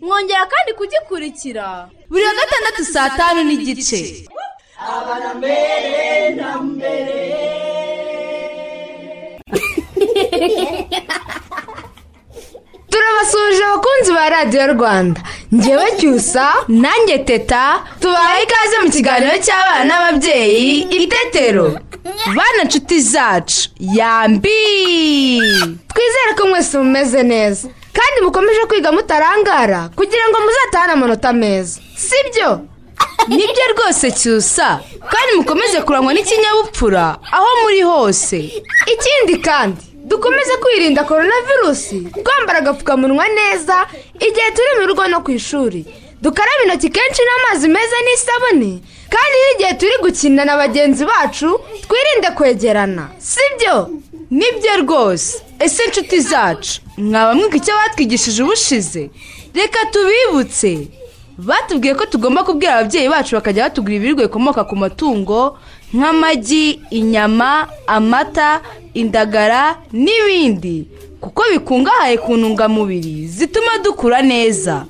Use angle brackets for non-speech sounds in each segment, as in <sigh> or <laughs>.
Mwongera kandi kugikurikira. Buri wa gatandatu saa tanu n'igice. <laughs> turabasuhuje abakunzi ba radiyo rwanda. Ngewe cyusa nanjye teta tubahaye ikaze mu kiganiro cy'abana n'ababyeyi itetero. Bana nshuti zacu yambi! Twizere ko mwese mumeze neza. Kandi mukomeje kwiga mutarangara kugira ngo muzatahane amanota meza. Sibyo? Nibyo rwose cyusa. Kandi mukomeze kurangwa n'ikinyabupfura aho muri hose. Ikindi kandi dukomeze kwirinda korona virusi twambara agapfukamunwa neza igihe turi mu rugo no ku ishuri. Dukaraba intoki kenshi n'amazi meza n'isabune. Kandi n'igihe turi gukina na bagenzi bacu twirinde kwegerana. Sibyo? Nibyo rwose. Ese inshuti zacu? Mwaba mwiga icyo batwigishije ubushize? Reka tubibutse. Batubwiye ko tugomba kubwira ababyeyi bacu bakajya batugura ibiribwa bikomoka ku matungo nk'amagi inyama amata indagara n'ibindi kuko bikungahaye ku ntungamubiri zituma dukura neza.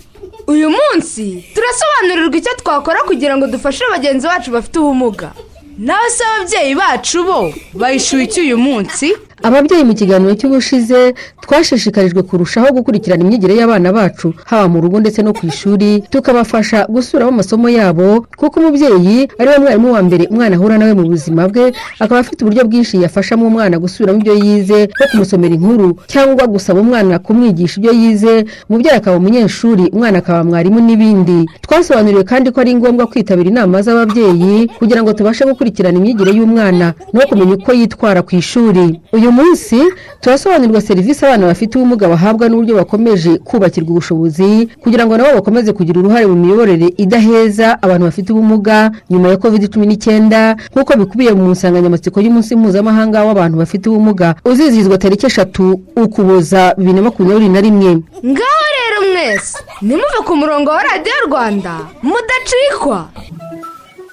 Uyu munsi turasobanurirwa icyo twakora kugira ngo dufashe bagenzi bacu bafite ubumuga. Nawe se ababyeyi bacu bo bayishyuye iki uyu munsi? Ababyeyi mu kiganiro cy'ubushize twashishikarijwe kurushaho gukurikirana imyigire y'abana bacu haba mu rugo ndetse no ku ishuri tukabafasha gusubiramo amasomo yabo kuko umubyeyi ari we mwarimu wa mbere umwana ahura nawe mu buzima bwe akaba afite uburyo bwinshi yafashamo umwana gusubiramo ibyo yize nko kumusomera inkuru cyangwa gusaba umwana kumwigisha ibyo yize umubyeyi akaba umunyeshuri umwana akaba mwarimu n'ibindi. Twasobanuriwe kandi ko ari ngombwa kwitabira inama z'ababyeyi kugira ngo tubashe gukurikirana imyigire y'umwana no kumenya uko yitwara ku ishuri. Uyu munsi turasobanurirwa serivisi abana bafite ubumuga bahabwa n'uburyo bakomeje kubakirwa ubushobozi kugira ngo nabo bakomeze kugira uruhare mu miyoborere idaheza abantu bafite ubumuga nyuma ya covid cumi n'icyenda nk'uko bikubiye mu nsanganyamatsiko y'umunsi mpuzamahanga w'abantu bafite ubumuga uzizihizwa tariki eshatu ukuboza bibiri na makumyabiri na rimwe. Ngaho rero mwese nimuve ku murongo wa radiyo rwanda mudacikwa.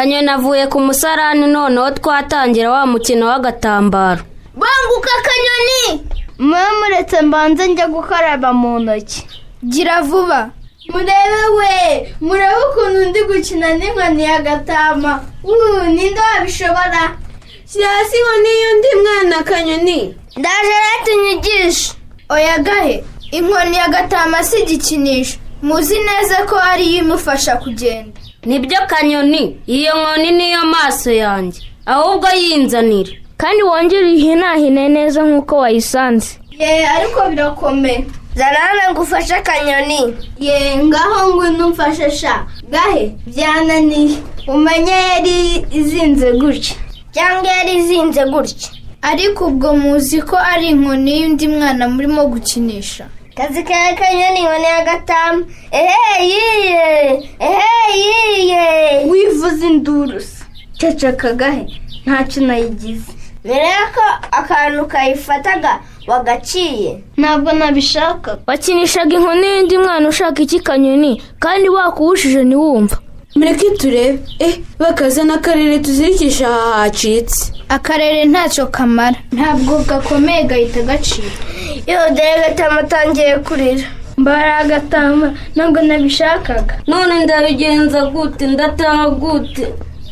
Kanyoni avuye ku musarani noneho twatangira wa mukino w'agatambaro. Banguka akanyoni mube muretse mbanze njya gukaraba mu ntoki. Gira vuba. Murebe we! Murebe ukuntu ndi gukina n'inkoni y'agatama uuu ninde wabishobora? Shyira hasi inkoni y'undi mwana kanyoni. Ndaje rero tunyigishe oya gahe? Inkoni y'agatama si igikinisho. Muzi neza ko ariyo imufasha kugenda. Ni byo kanyoni iyo nkoni niyo maso yanjye ahubwo yinzanira. Kandi wongere uyihinahine neza nk'uko wayisanze. Ye ariko birakomeye. Zarana ngufashe akanyoni ye ngaho ngwino umfashe sha. Gahe? Byananiye. Umenye yari izinze gutya. Cyangwa yari izinze gutya. Ariko ubwo muzi ko ari inkoni y'undi mwana murimo gukinisha. Kazi ka kanyoni inkoni y'agatama ehe yiye ehe yiye wivuze induru se ceceka gahe ntacyo nayigize mbere y'uko akantu kayifataga wagaciye. Ntabwo nabishaka. Wakinishaga inkoni y'undi mwana ushaka iki kanyoni? Kandi wakuwushije ntiwumva. Mureke turebe. Eh bakazana akarere tuzirikisha aha hacitse. Akarere ntacyo kamara. Ntabwo gakomeye gahita gacika. Iyo dore gatama atangiye kurira. Mbara agatama ntabwo nabishakaga. None ndabigenza gute? Ndataha gute?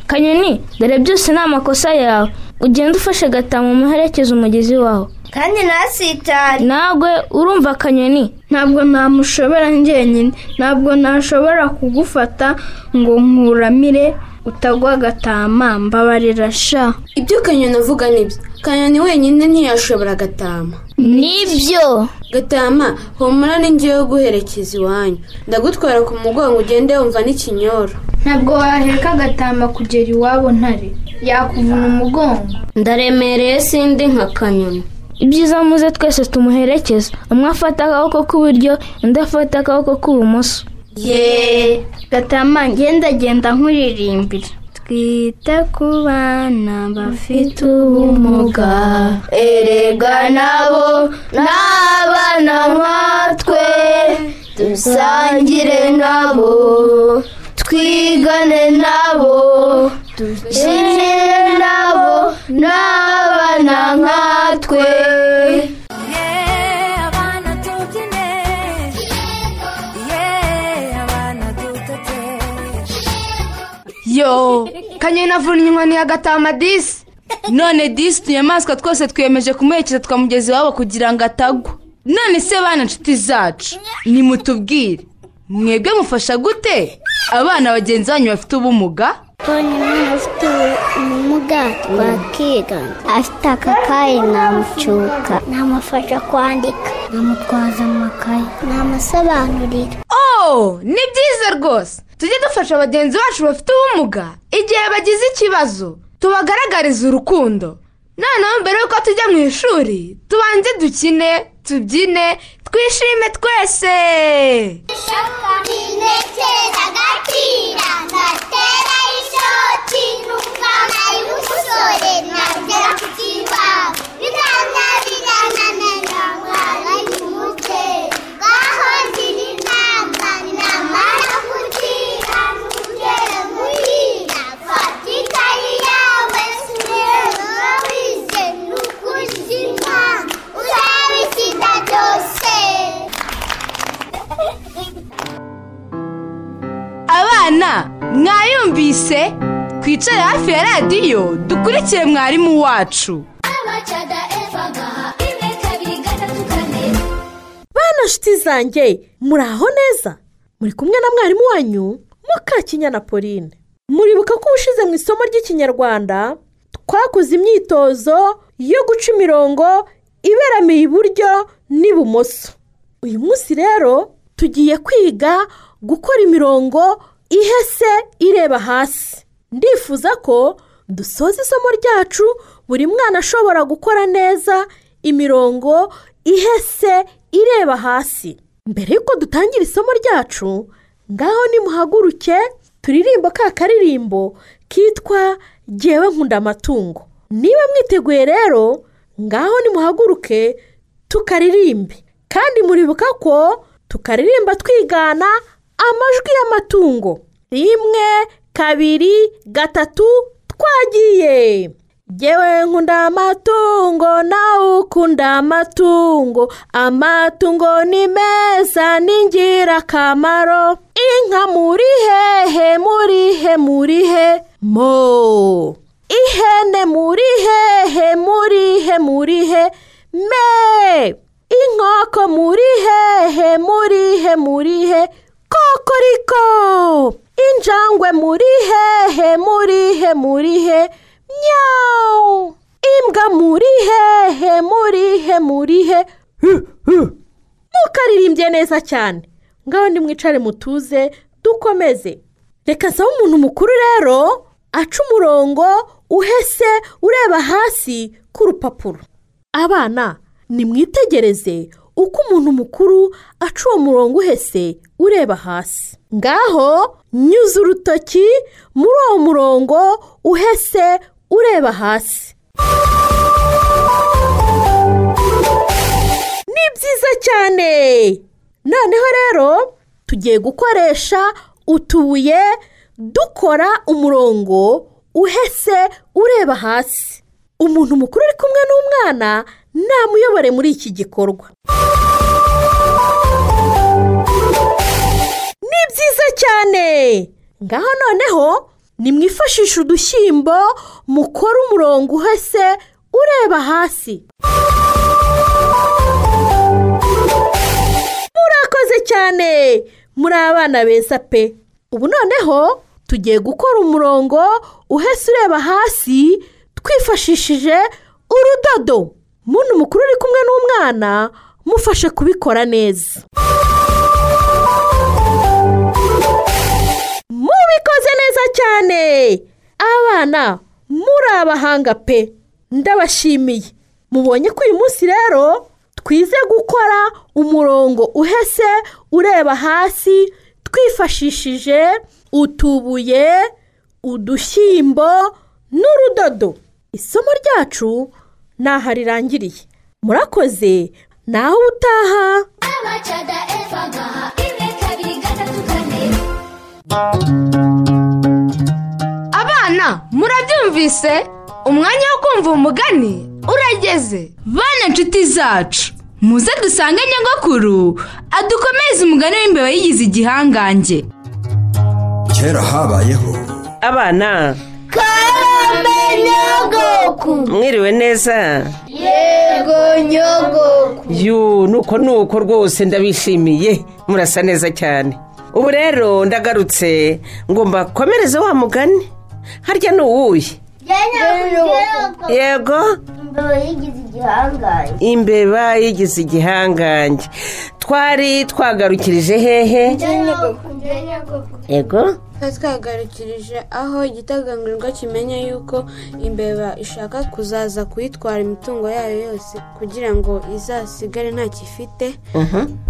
Kanyoni dore byose ni amakosa yawe. Ugenda ufashe gatama umuherekeza umugezi wawe. Kandi ntasitare ntabwo urumva kanyoni ntabwo namushobora njyenyine. Ntabwo nashobora kugufata ngo nkuramire utagwa agatama mbabarira sha. Ibyo kanyoni avuga ni byo kanyoni wenyine ntiyashobora gatama ni byo gatama humura ni ngewe guherekeza iwanyu. Ndagutwara ku mugongo ugende wumva n'ikinyoro. Ntabwo waheka agatama kugera iwabo ntare. Yakuvuna umugongo. Ndaremereye sindi nka kanyoni. Ibyiza muze twese tumuherekeza umwe afata akaboko k'iburyo undi afata akaboko k'ibumoso. Yeee gatama ngendagenda nkuririmbira twite ku bana bafite ubumuga. Erega nabo ni abana nkatwe dusangire nabo twigane nabo. Dukine nabo ni abana nkatwe yo kanyoni avunnye inkoni ya gatama disi none disi utunyamaswa twose twiyemeje kumuherekeza tukamugeza iwabo kugira ngo atagwa. None se bana nshuti zacu nimutubwire. Mwebwe mufasha gute? Abana bagenzi banyu bafite ubumuga? Mbonye ufite ubumuga twakiga afite akakayi namucuka namufasha kwandika. Namutwaza amakaye namusobanurira. Oh ni byiza rwose. Tujye dufasha bagenzi bacu bafite ubumuga. Igihe bagize ikibazo tubagaragariza urukundo. Noneho mbere y'uko tujya mu ishuri tubanze dukine tubyine twishime twese. Inekera agapira ngatera ishoti numva nari twicare hafi ya radiyo dukurikire mwarimu wacu. Bana nshuti zanjye muri aho neza? Muri kumwe na mwarimu wanyu mukakinyana pauline. Muribuka ko ubushize mu isomo ry'ikinyarwanda twakoze imyitozo yo guca imirongo iberamiye iburyo n'ibumoso. Uyu munsi rero tugiye kwiga gukora imirongo ihese ireba hasi. Ndifuza ko dusoza isomo ryacu buri mwana ashobora gukora neza imirongo ihese ireba hasi. Mbere y'uko dutangira isomo ryacu ngaho nimuhaguruke turirimbo ka karirimbo kitwa ngewe nkunda amatungo. Niba mwiteguye rero ngaho nimuhaguruke tukaririmbe. Kandi muribuka ko tukaririmba twigana amajwi y'amatungo. Rimwe kabiri gatatu twagiye. Ngewe nkunda amatungo nawe ukunda amatungo. Amatungo ni meza ni ingirakamaro. Inka muri hehe muri he muri he mo. Ihene muri hehe muri he muri he me. Inkoko muri hehe muri he muri he kokoriko injangwe muri hehe muri he muri he. Nyawu imbwa muri hehe muri he muri he. Mukaririmbye neza cyane. Ngaho nimwicare mutuze dukomeze. Reka nsaba umuntu mukuru rero aca umurongo uhese ureba hasi ku rupapuro. Abana nimwitegereze uko umuntu mukuru aca uwo murongo uhese ureba hasi. Ngaho nyuza urutoki muri uwo murongo uhese ureba hasi. Ni byiza cyane. Noneho rero tugiye gukoresha utubuye dukora umurongo uhese ureba hasi. Umuntu mukuru uri kumwe n'umwana namuyobore muri iki gikorwa. Cyane. Ngaho noneho nimwifashishe udushyimbo mukore umurongo uhese ureba hasi. Murakoze cyane. Muri abana beza pe. Ubu noneho tugiye gukora umurongo uhese ureba hasi twifashishije urudodo. Muntu mukuru uri kumwe n'umwana mufashe kubikora neza. Mubikoze neza cyane. Abana muri abahanga pe ndabashimiye. Mubonye ko uyu munsi rero twize gukora umurongo uhese ureba hasi twifashishije utubuye udushyimbo n'urudodo. Isomo ryacu ntaho rirangiriye. Murakoze naho utaha. Abacada gaha rimwe kabiri gatatu kane. Murabyumvise umwanya wo kumva umugani urageze. Bana inshuti zacu muze dusange nyogokuru adukomeze umugani w'imbeba yigize igihangange. Kera habayeho. Abana. Karame nyogoku. Mwiriwe neza? Yego nyogoku. Yu nuko nuko rwose ndabishimiye. Murasa neza cyane. Ubu rero ndagarutse ngo mbakomereze wa mugani. Harya ni uwuhe? Yego. imbeba yigize igihangange. Imbeba yigize igihangange. Twari twagarukirije hehe? Yego. Twari twagarukirije aho igitagangurirwa kimenya yuko imbeba ishaka kuzaza kuyitwara imitungo yayo yose kugira ngo izasigare ntacyo ifite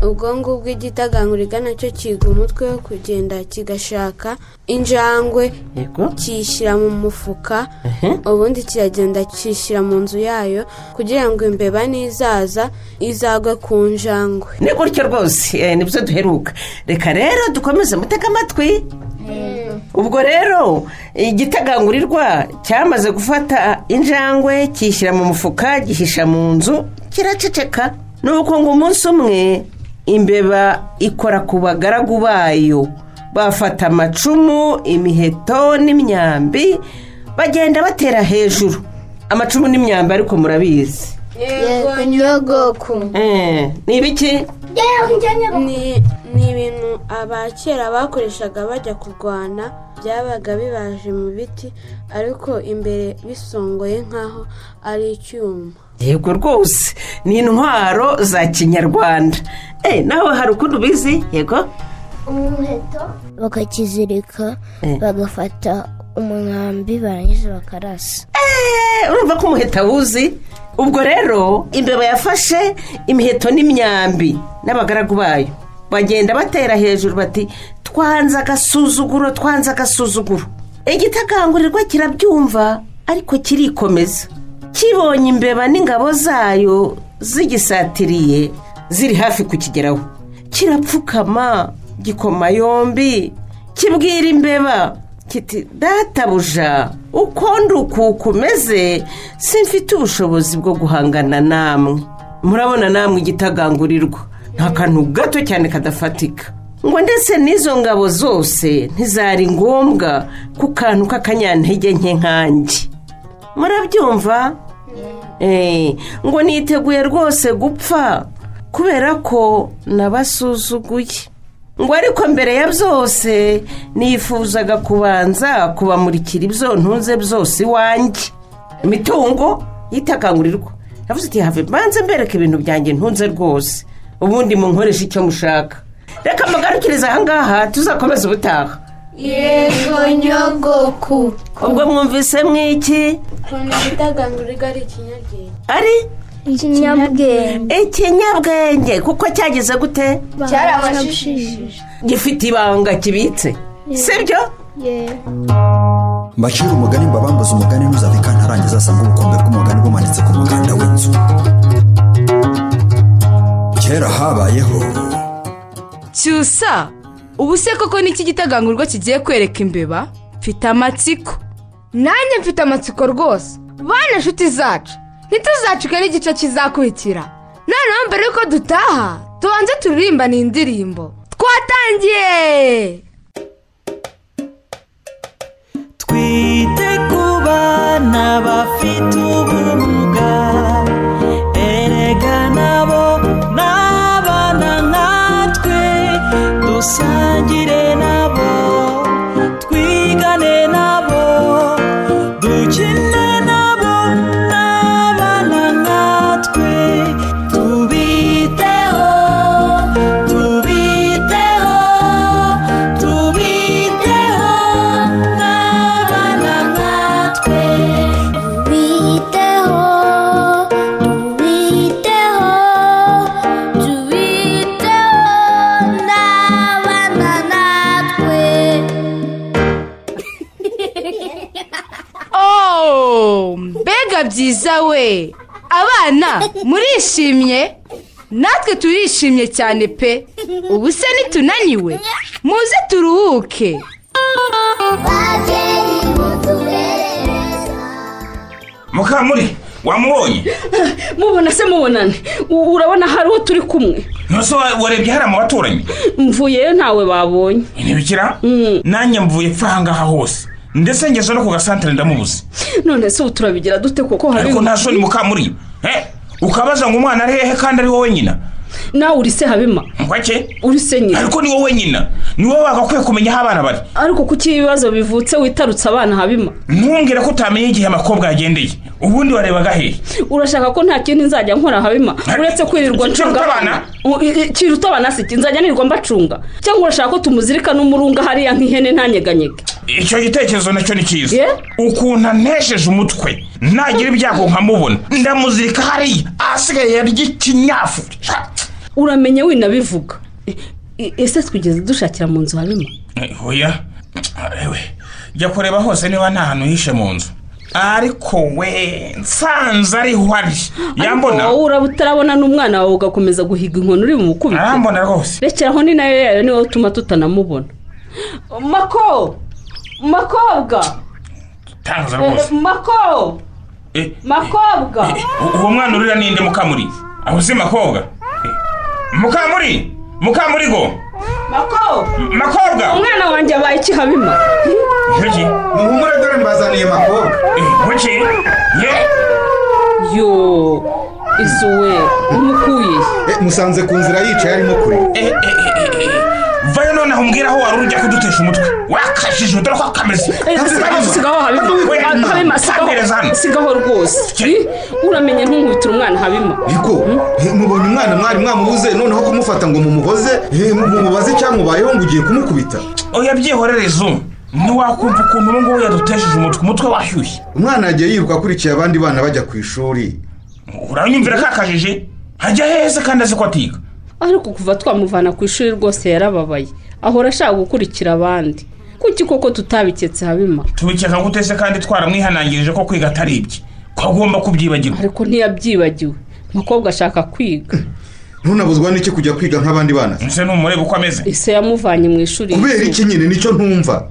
ubwo ngubwo igitagangurirwa na cyo kiga umutwe wo kugenda kigashaka injangwe kiyishyira mu mufuka ubundi kiragenda kishyira mu nzu yayo kugira ngo imbeba nizaza izagwe ku njangwe. Ni gutyo rwose eh, ni byo duheruka. Reka rero dukomeze mutege amatwi. Ubwo rero igitagangurirwa cyamaze gufata injangwe kiyishyira mu mufuka gihisha mu nzu kiraceceka. Ni uko ngo umunsi umwe imbeba ikora ku bagaragu bayo. Bafata amacumu imiheto n'imyambi bagenda batera hejuru. Amacumu n'imyambi ariko murabizi. Yego nyogoku. Eh, ni ibiki? Ni ni ibintu abakera bakoreshaga bajya kurwana byabaga bibaje mu biti ariko imbere bisongoye nk'aho ari icyuma. Yego rwose ni intwaro za kinyarwanda. Eh nawe hari ukuntu ubizi? Yego. Umuheto bakakizirika bagafata umwambi barangiza bakarasa. Eh, urumva ko umuheta awuzi? Ubwo rero imbeba yafashe imiheto n'imyambi n'abagaragu bayo. Bagenda batera hejuru bati twanze agasuzuguro twanze agasuzuguro. Igitagangurirwa kirabyumva ariko kirikomeza. Kibonye imbeba n'ingabo zayo zigisatiriye ziri hafi kukigeraho. Kirapfukama gikoma yombi kibwira imbeba kiti databuja uko ndukuka umeze simfite ubushobozi bwo guhangana namwe. Murabona namwe igitagangurirwa. Nta kantu gato cyane kadafatika. Ngo ndetse n'izo ngabo zose ntizari ngombwa ku kantu k'akanyantege nke nkanjye murabyumva? Eh, ngo niteguye rwose gupfa kubera ko nabasuzuguye. Ngo ariko mbere ya byose nifuzaga kubanza kubamurikira ibyo ntunze byose iwanjye. Imitungo yitakangurirwa. Yavuze ati have mbanze mbereke ibintu byanjye ntunze rwose. Ubundi munkoresha icyo mushaka. Reka mugarukirize ahangaha tuzakomeze ubutaha. Yego nyogoku ubwo mwumvise mwiki? Ukuntu ari ikinyabwenge. Ari? Ikinyabwenge. Ikinyabwenge. Kuko cyagize gute? Cyarabashishije gifite ibanga kibitse. Sibyo mbacira umugani mbabambuze umugani ntuzave kantarangiza asanga ubukombe bw'umugani bumanitse ku muganda w'inzu. Kera habayeho. Cyusa ubu se koko niki gitagangurirwa kigiye kwereka imbeba? Mfite amatsiko. Nanjye mfite amatsiko rwose. Bana inshuti zacu ntituzacike n'igice kizakurikira. Noneho mbere y'uko dutaha tubanze turirimbane iyi ndirimbo twatangiye! Twite ku bana bafite byiza we. Abana murishimye? Natwe turishimye cyane pe. Ubu se nitunaniwe. Muze turuhuke. Mukamuri wamubonye? Mubona se mubonane. Urabona hari uwo turi kumwe? Ntose warebye hariya mu baturanyi? Mvuyeyo ntawe babonye. Ntibikira? Nanjye mvuye pfa ahangaha hose. Ndetse ngeze no ku gasantere ndamubuze. None se ubu turabigira dute kuko hari ariko nta soni mukamuri eh, ukabaza ngo umwana ari hehe kandi ari wowe nyina? Nawe uri se habima ngwake uri se nyina. Ariko ni wowe nyina. Ni wowe wagakwiye kumenya aho abana bari. Ariko kuki ibibazo bivutse witarutse abana habima ntumbwire ko utamenye igihe amakobwa yagendeye. Ubundi warebaga hehe? Urashaka ko nta kindi nzajya nkora habima uretse kwirirwa ncunga. abana? Kiruta abana si nzajya nirirwa mbacunga. Cyangwa urashaka ko tumuzirika n'umurunga hariya nk'ihene ntanyeganyege? Icyo gitekerezo na cyo ni cyiza. Ukuntu antesheje umutwe. Nagira ibyago nkamubona ndamuzirika hariya. Ahasigaye yarya ikinyafu uramenye winabivuga. Ese twigeze dushakira mu nzu habima Eh, oya ewe. Jya kureba hose niba nta hantu hishe mu nzu. Ariko we nsanze ariho ari. Yambona. Wowe uraba utarabona n'umwana wawe ugakomeza guhiga inkoni uri bumukubite arambona rwose. Rekeraho ni na yo yayo ni we utuma tutanamubona. Mako! Makobwa tangaza Eh, rwose mako Eh, makobwa u- uwo mwana urira ninde mukamuri? Aho si makobwa Eh, mukamuri! Mukamuri go! Mako makobwa umwana wanjye abaye iki habima Kuki? muhumure dore mbazaniye makobwa kuki ye! Yo izuwe umukuye. Musanze ku nzira yicaye arimo kure. Vayo noneho umbwira aho wari ujya kudutesha umutwe wakajije dore ko kameze sigaho habima sigaho rwose uramenye ntunkubitire umwana habima. Ariko eh, mubonye umwana mwari mwamubuze noneho kumufata ngo mumuhoze mumubaze icyamubayeho ngo ugiye kumukubita? Oya byihorere izu ntiwakumva ukuntu ubu ngubu yadutesheje umutwe umutwe washyushye. Umwana yagiye yiruka akurikiye abandi bana bajya ku ishuri. Uranyumvira kakajije? Hajya heza kandi azi ko atiga. Ariko kuva twamuvana ku ishuri rwose yarababaye. Ahora ashaka gukurikira abandi. Kuki koko tutabiketse habima tubikeka gute se kandi twaramwihanangirije ko kwiga atari ibye? Ko agomba kubyibagirwa ariko ntiyabyibagiwe. Umukobwa ashaka kwiga. Ntunabuzwa n'iki kujya kwiga nk'abandi bana? Ese numureba uko ameze. Ise yamuvanye mu ishuri kubera iki nyine? Nicyo ntumva.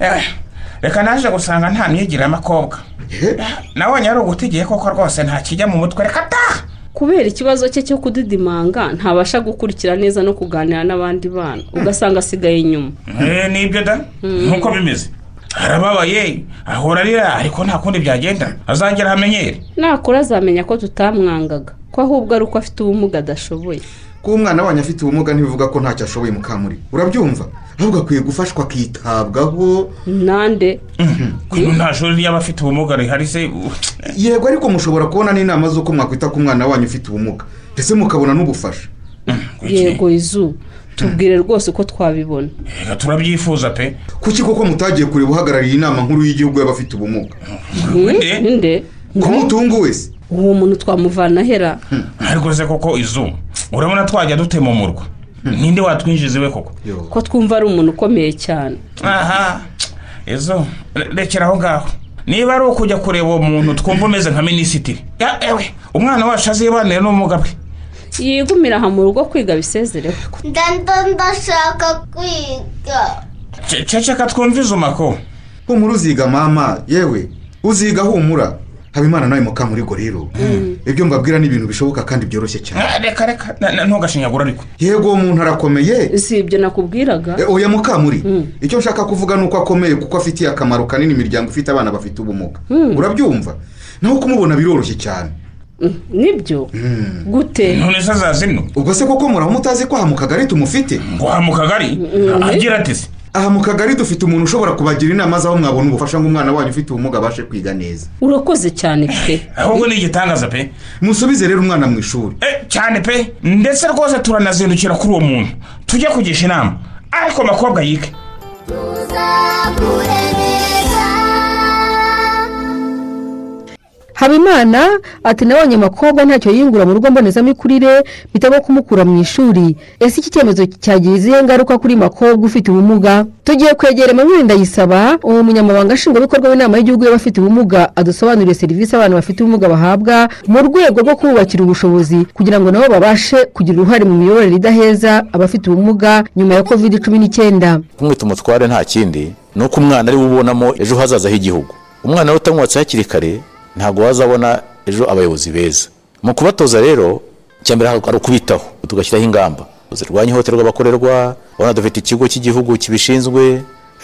Eh, reka naje gusanga nta myigire y'amakobwa nabonye ari ugutegeye koko rwose nta kijya mu mutwe. Reka ta! Kubera ikibazo cye cyo kudidimanga ntabasha gukurikira neza no kuganira n'abandi bana. Ugasanga asigaye inyuma. Eh, ni byo da? Nkuko bimeze. Arababaye ahora arira ariko nta kundi byagenda. Azagera amenyere. Nakura azamenya ko tutamwangaga. Ko ahubwo ari uko afite ubumuga adashoboye. Kuba umwana wanyu afite ubumuga ntibivuga ko ntacyo ashoboye mukamuri urabyumva? Ahubwo akwiye gufashwa akitabwaho. Nande? Kuko nta shuri ry'aba afite ubumuga rihari se? Yego ariko mushobora kubona n'inama z'uko mwakwita ku mwana wanyu ufite ubumuga. Ndetse mukabona n'ubufasha. Yego izu. Tubwire rwose uko twabibona. Reka turabyifuza pe. Kuki koko mutagiye kureba uhagarariye inama nkuru y'igihugu y'abafite ubumuga? Ninde ko mutungu wese. Uwo muntu twamuvana hera ariko se koko izu urabona twajya dutema umurwa ninde watwinjiza iwe koko? Ko twumva ari umuntu ukomeye cyane. Aha. Izo re- rekera aho ngaho. Niba ari ukujya kureba uwo muntu twumva umeze nka minisitiri. Ya, ewe umwana wacu azibanire n'ubumuga bwe. Yigumira aha mu rugo kwiga bisezereho. Ndanda ndashaka kwiga. Ce- ceceka twumve izo mako humura uziga mama? Yewe uziga humura. Habimana nawe mukamurigo rero. Ibyo mbabwira ni ibintu bishoboka kandi byoroshye cyane. Ah, reka reka. Ntugashinyagura ariko. Yego uwo muntu arakomeye. Si ibyo nakubwiraga. E, oya mukamuri icyo nshaka kuvuga ni uko akomeye kuko afitiye akamaro kanini imiryango ifite abana bafite ubumuga. Urabyumva? Naho kumubona biroroshye cyane. Nibyo? Gute? None se azazino ubwo se koko muraba mutazi ko aha mu kagari tumufite? Ngo aha mu kagari agira ati se. Aha mu kagari dufite umuntu ushobora kubagira inama z'aho mwabona ubufasha ngo umwana wanyu ufite ubumuga abashe kwiga neza. Urakoze cyane pe. Ahubwo ni igitangaza pe. Musubize rero umwana mu ishuri. Eh, cyane pe. Ndetse rwose turanazindukira kuri uwo muntu. Tujye kugisha inama. Ariko makobwa yige. Habimana ati nabonye amakobwa ntacyo yiyungura mu rugo mbonezamikurire bitamo kumukura mu ishuri. Ese iki cyemezo cyagira izihe ngaruka kuri makobwa ufite ubumuga? Tugiye kwegera emmanuel ndayisaba uwo munyamabanga nshingwabikorwa w'inama y'igihugu y'abafite ubumuga adusobanurire serivisi abana bafite ubumuga bahabwa mu rwego rwo kububakira ubushobozi kugira ngo nabo babashe kugira uruhare mu miyoborere idaheza abafite ubumuga nyuma ya covid cumi n'icyenda. Kumwita umutware nta kindi ni uko umwana ari we ubonamo ejo hazaza h'igihugu. Umwana utamwatse hakiri kare ntabwo wazabona ejo abayobozi beza. Mu kubatoza rero icya mbere ari ukubitaho tugashyiraho ingamba. Zirwanya ihohoterwa bakorerwa ubona dufite ikigo cy'igihugu kibishinzwe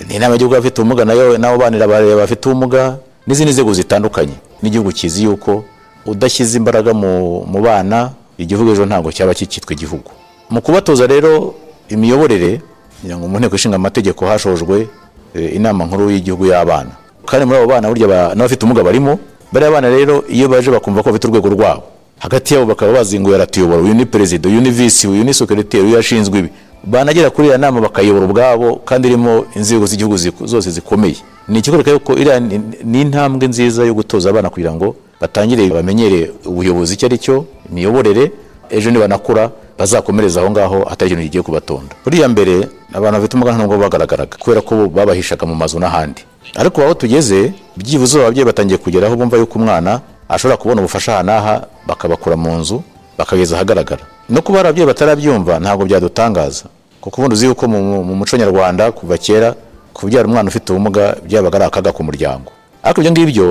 ni inama y'igihugu y'abafite ubumuga na yo nabo banira bafite ubumuga n'izindi nzego zitandukanye. N'igihugu kizi yuko udashyize imbaraga mu bana igihugu ejo ntabwo cyaba kikitwa igihugu. Mu kubatoza rero imiyoborere ngo mu nteko ishinga amategeko hashojwe eh, inama nkuru y'igihugu y'abana. Kandi muri abo bana burya ba- n'abafite ubumuga barimo bariya bana rero iyo baje bakumva ko bafite urwego rwabo hagati yabo bakaba bazinguye aratuyobora uyu ni perezida uyu ni visi uyu ni sekereteri uyu yashinzwe ibi. Banagera kuri iriya nama bakayobora ubwabo kandi irimo inzego z'igihugu zose zikomeye. Ni ikikwereka yuko iriya ni intambwe nziza yo gutoza abana kugira ngo batangire bamenyere ubuyobozi icyo ari cyo imiyoborere ejo nibanakura bazakomereza aho ngaho atari ikintu kigiye kubatonda. Buriya mbere abantu bafite ubumuga ntabwo bagaragaraga kubera ko babahishaga mu mazu n'ahandi. Ariko aho tugeze byibuze ababyeyi batangiye kugeraho bumva yuko umwana ashobora kubona ubufasha aha n'aha bakabakura mu nzu bakageza ahagaragara. No kuba hari ababyeyi batarabyumva ntabwo byadutangaza. Kuko ubundi uzi yuko mu, mu muco nyarwanda kuva kera kubyara umwana ufite ubumuga byabaga ari akaga ku muryango. Ariko ibyo ngibyo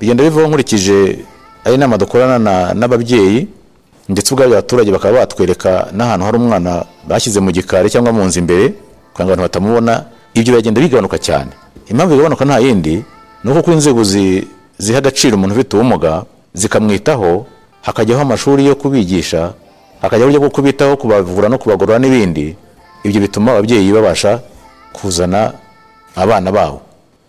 bigenda bivaho nkurikije ari inama dukorana na- n'ababyeyi ndetse ubwabyo abaturage bakaba batwereka n'ahantu hari umwana bashyize mu gikari cyangwa mu nzu imbere kugira ngo abantu batamubona ibyo biragenda bigabanuka cyane. Impamvu bigabanuka nta yindi ni uko inzego zi- ziha agaciro umuntu ufite ubumuga zikamwitaho hakajyaho amashuri yo kubigisha hakajyaho uburyo bwo kubitaho kubavura no kubagorora n'ibindi ibyo bituma ababyeyi babasha kuzana abana babo.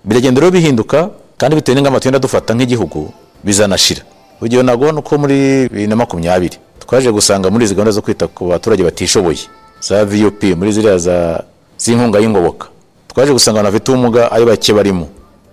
Biragenda rero bihinduka kandi bitewe n'ingamba tugenda dufata nk'igihugu bizanashira. Urugero nabwo ni uko muri bibiri na makumyabiri. Twaje gusanga muri izi gahunda zo kwita ku baturage batishoboye. Za vup muri ziriya za z'inkunga y'ingoboka. Twaje gusanga abantu bafite ubumuga ari bake barimo.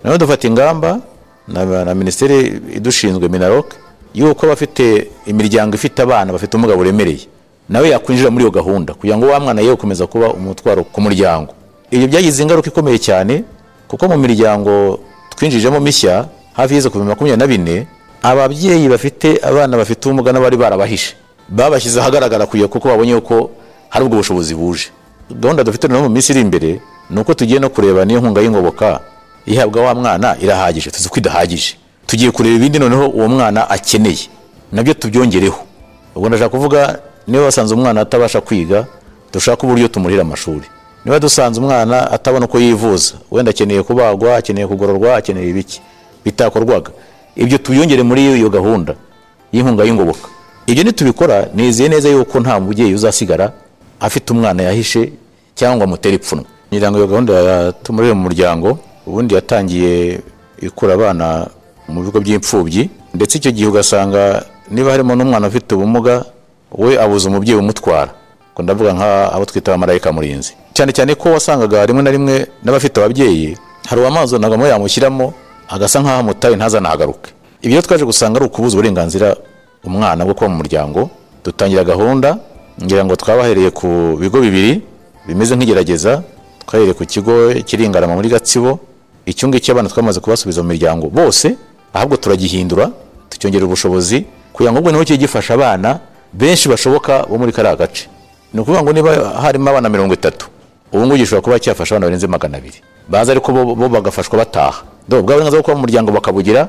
Noneho dufata ingamba na, minisiteri idushinzwe minarok yuko abafite imiryango ifite abana bafite ubumuga buremereye. Nawe yakwinjira muri iyo gahunda kugira ngo wa mwana ye gukomeza kuba umutwaro ku muryango. Ibyo byagize ingaruka ikomeye cyane kuko mu miryango twinjijemo mishya hafi y'izo makumyabiri na bine ababyeyi bafite abana bafite ubumuga n'abari barabahishe. Babashyize ahagaragara kugira kuko babonye yuko hari ubwo bushobozi buje. Gahunda dufite noneho mu minsi iri imbere ni uko tugiye no kureba niyo nkunga y'ingoboka ihabwa wa mwana irahagije tuzi ko idahagije. Tugiye kureba ibindi noneho uwo mwana akeneye na byo tubyongereho. Ubwo ndashaka kuvuga niba wasanze umwana atabasha kwiga dushaka uburyo tumurira amashuri. Niba dusanze umwana atabona uko yivuza wenda akeneye kubagwa akeneye kugororwa akeneye ibiki bitakorwaga. Ibyo tubiyongere muri iyo gahunda. Y'inkunga y'ingoboka. Ibyo nitubikora nizeye neza yuko nta mubyeyi uzasigara afite umwana yahishe cyangwa amutere ipfunwe. Ngira ngo iyo gahunda ya tumurire mu muryango ubundi yatangiye ikura abana mu bigo by'imfubyi ndetse icyo gihe ugasanga niba harimo n'umwana ufite ubumuga we abuze umubyeyi umutwara. Ngo ndavuga nk'abo twita abamarayika murinzi. Cyane cyane ko wasangaga rimwe na rimwe n'abafite ababyeyi hari uwamazanaga yamushyiramo agasa nk'aho amutaye ntazanahagaruke ibyo twaje gusanga ari ukubuza uburenganzira umwana bwo kuba mu muryango. Dutangira gahunda ngira ngo twabahereye ku bigo bibiri bimeze nk'igerageza. Twahereye ku kigo kiri Ingarama muri gatsibo. Icyo ngicyo abana twamaze kubasubiza mu miryango bose ahubwo turagihindura tucyongerera ubushobozi kugira ngo ubwo ni ho kijye gifasha abana benshi bashoboka bo muri kariya gace. Ni ukuvuga ngo niba harimo abana mirongo itatu ubu ngubu gishobora kuba cyafasha abana barenze magana abiri. Baza ariko bo bagafashwa bataha. Bwa burenganzira bwo kuba mu muryango bakabugira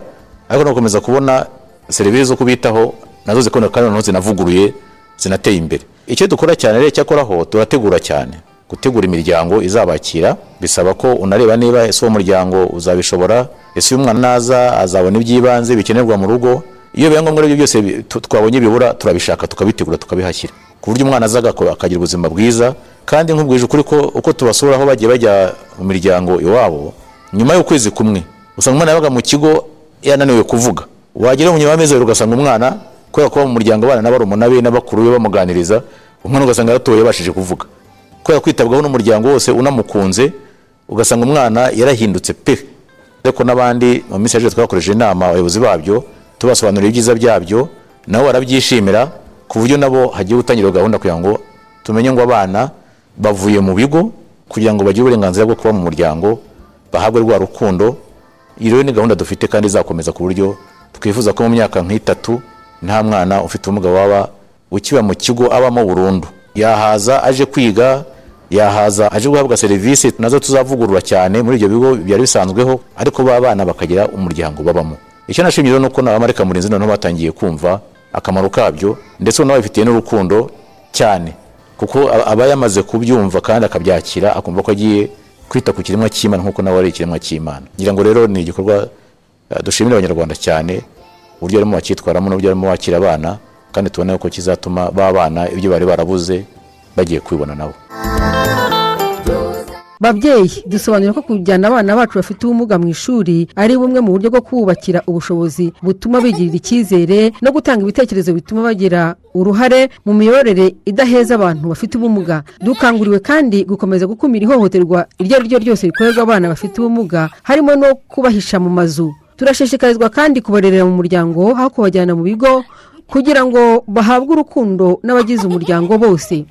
ariko no gukomeza kubona serivisi zo kubitaho na zo zikunda kandi noneho zinavuguruye zinateye imbere. Icyo dukora cyane rero cyakoraho turategura cyane. Gutegura imiryango izabakira bisaba ko unareba niba ese uwo muryango uzabishobora ese uyu mwana naza azabona iby'ibanze bikenerwa mu rugo. Iyo biba ngombwa ibyo byose twabonye bibura turabishaka tukabitegura tukabihashyira. Ku buryo umwana aza akagira ubuzima bwiza. Kandi nkubwije ukuri ko uko tubasura aho bagiye bajya mu miryango iwabo nyuma y'ukwezi kumwe usanga umwana yabaga mu kigo yananiwe kuvuga. Wagera mu nyuma y'amezi abiri ugasanga umwana kubera kuba mu muryango abana n'abarumuna be n'abakuru be bamuganiriza umwana ugasanga yaratoye yabashije kuvuga. Kubera kwitabwaho n'umuryango wose unamukunze ugasanga umwana yarahindutse pe. Ariko n'abandi mu minsi yashize twakoresheje inama abayobozi babyo tubasobanurira ibyiza byabyo nabo barabyishimira ku buryo nabo hagiye gutangira gahunda kugira ngo tumenye ngo abana bavuye mu bigo kugira ngo bagire uburenganzira bwo kuba mu muryango bahabwe rwa rukundo. Iyi rero ni gahunda dufite kandi izakomeza ku buryo twifuza ko mu myaka nk'itatu nta mwana ufite ubumuga waba ukiba mu kigo abamo burundu. Yahaza aje kwiga yahaza aje guhabwa serivisi na zo tuzavugurura cyane muri ibyo bigo byari bisanzweho ariko ba bana bakagira umuryango babamo. Icyo nashimye rero ni uko n'abamarika murinzi noneho batangiye kumva akamaro kabyo ndetse noneho babifitiye n'urukundo cyane. Kuko aba yamaze kubyumva kandi akabyakira akumva ko agiye kwita ku kiremwa cy'imana nk'uko nawe ari ikiremwa cy'imana. Ngira ngo rero ni igikorwa eh, dushimira abanyarwanda cyane uburyo barimo bacyitwaramo n'uburyo barimo bakira abana kandi tubona ko kizatuma ba bana ibyo bari barabuze bagiye kubibona nabo. Babyeyi dusobanura ko kujyana abana bacu bafite ubumuga mu ishuri ari bumwe mu buryo bwo kubakira ubushobozi butuma bigirira icyizere no gutanga ibitekerezo bituma bagira uruhare mu miyoborere idaheza abantu bafite ubumuga. Dukanguriwe kandi gukomeza gukumira ihohoterwa iryo ari ryo ryose rikorerwa abana bafite ubumuga harimo no kubahisha mu mazu. Turashishikarizwa kandi kubarerera mu muryango aho kubajyana mu bigo kugira ngo bahabwe urukundo n'abagize umuryango bose.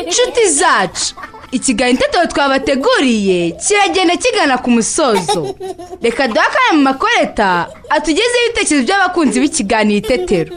Inshuti zacu. Ikiganiro itetero twabateguriye kiragenda kigana ku musozo. Reka duhe akanya mu makoreta atugezeho ibitekerezo by'abakunzi b'ikiganiro itetero.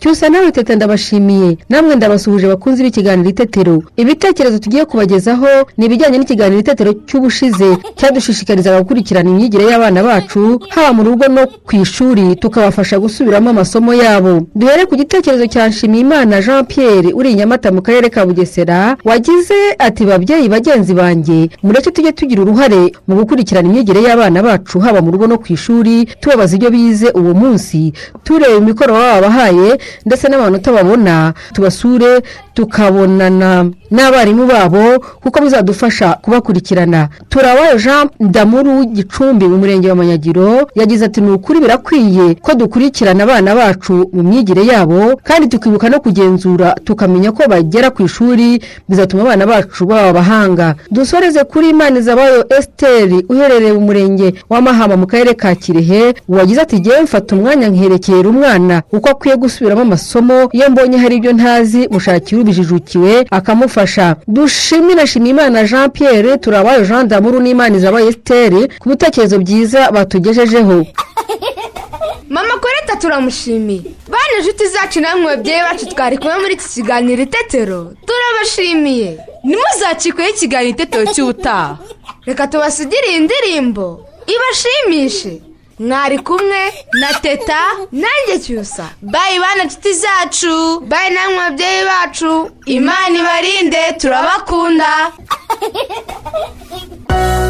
Cyusa nawe teta ndabashimiye. Namwe ndabasuhuje abakunzi b'ikiganiro itetero. Ibitekerezo tugiye kubagezaho ni ibijyanye n'ikiganiro itetero cy'ubushize. Cyadushishikarizaga gukurikirana imyigire y'abana bacu haba mu rugo no ku ishuri tukabafasha gusubiramo amasomo yabo. Duhere ku gitekerezo cya nshimiyimana jean pierre uri i nyamata mu karere ka bugesera wagize ati babyeyi bagenzi banjye. Mureke tujye tugira uruhare mu gukurikirana imyigire y'abana bacu haba mu rugo no ku ishuri tubabaza ibyo bize uwo munsi tureba imikoro baba babahaye ndetse n'amanota babona tubasure tukabonana n'abarimu babo kuko bizadufasha kubakurikirana. Turawayo jean damuru gicumbi mu murenge wa manyagiro yagize ati ni ukuri birakwiye ko dukurikirana abana bacu mu myigire yabo kandi tukibuka no kugenzura tukamenya ko bagera ku ishuri bizatuma abana bacu baba abahanga. Dusoreze kuri imanizabayo esiteri uherereye mu murenge wa mahama mu karere ka kirehe wagize ati ngewe mfata umwanya nkerekera umwana kuko akwiye gusubiramo amasomo iyo mbonye hari ibyo ntazi mushakira ubijijukiwe akamufasha. Dushimira shimimana jean pierre turabaye jean damuru n'imanizabayo esiteri ku bitekerezo byiza batugejejeho. <laughs> Mama koreta turamushimiye. Bana inshuti zacu namwe babyeyi bacu twari kumwe muri iki kiganiro itetero. Turabashimiye. Ntimuzacikweho ikiganiro itetero cy'ubutaha. Reka tubasigire iyi ndirimbo. Ibashimishe. Mwari kumwe na teta nanjye cyusa. Bayi bana inshuti zacu. Bayi namwe babyeyi bacu. Imana ibarinde turabakunda. <laughs>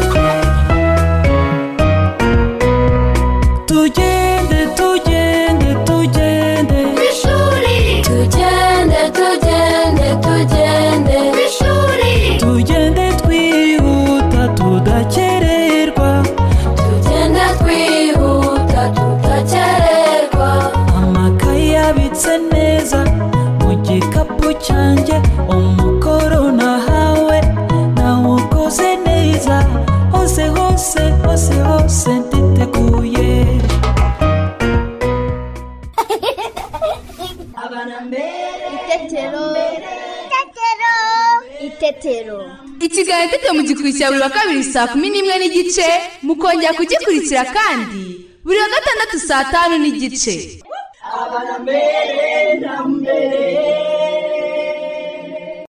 itetero ikiganiro itetero mugikurikira buri wa kabiri saa kumi n'imwe n'igice mukongera kugikurikira kandi buri wa gatandatu saa tanu n'igice.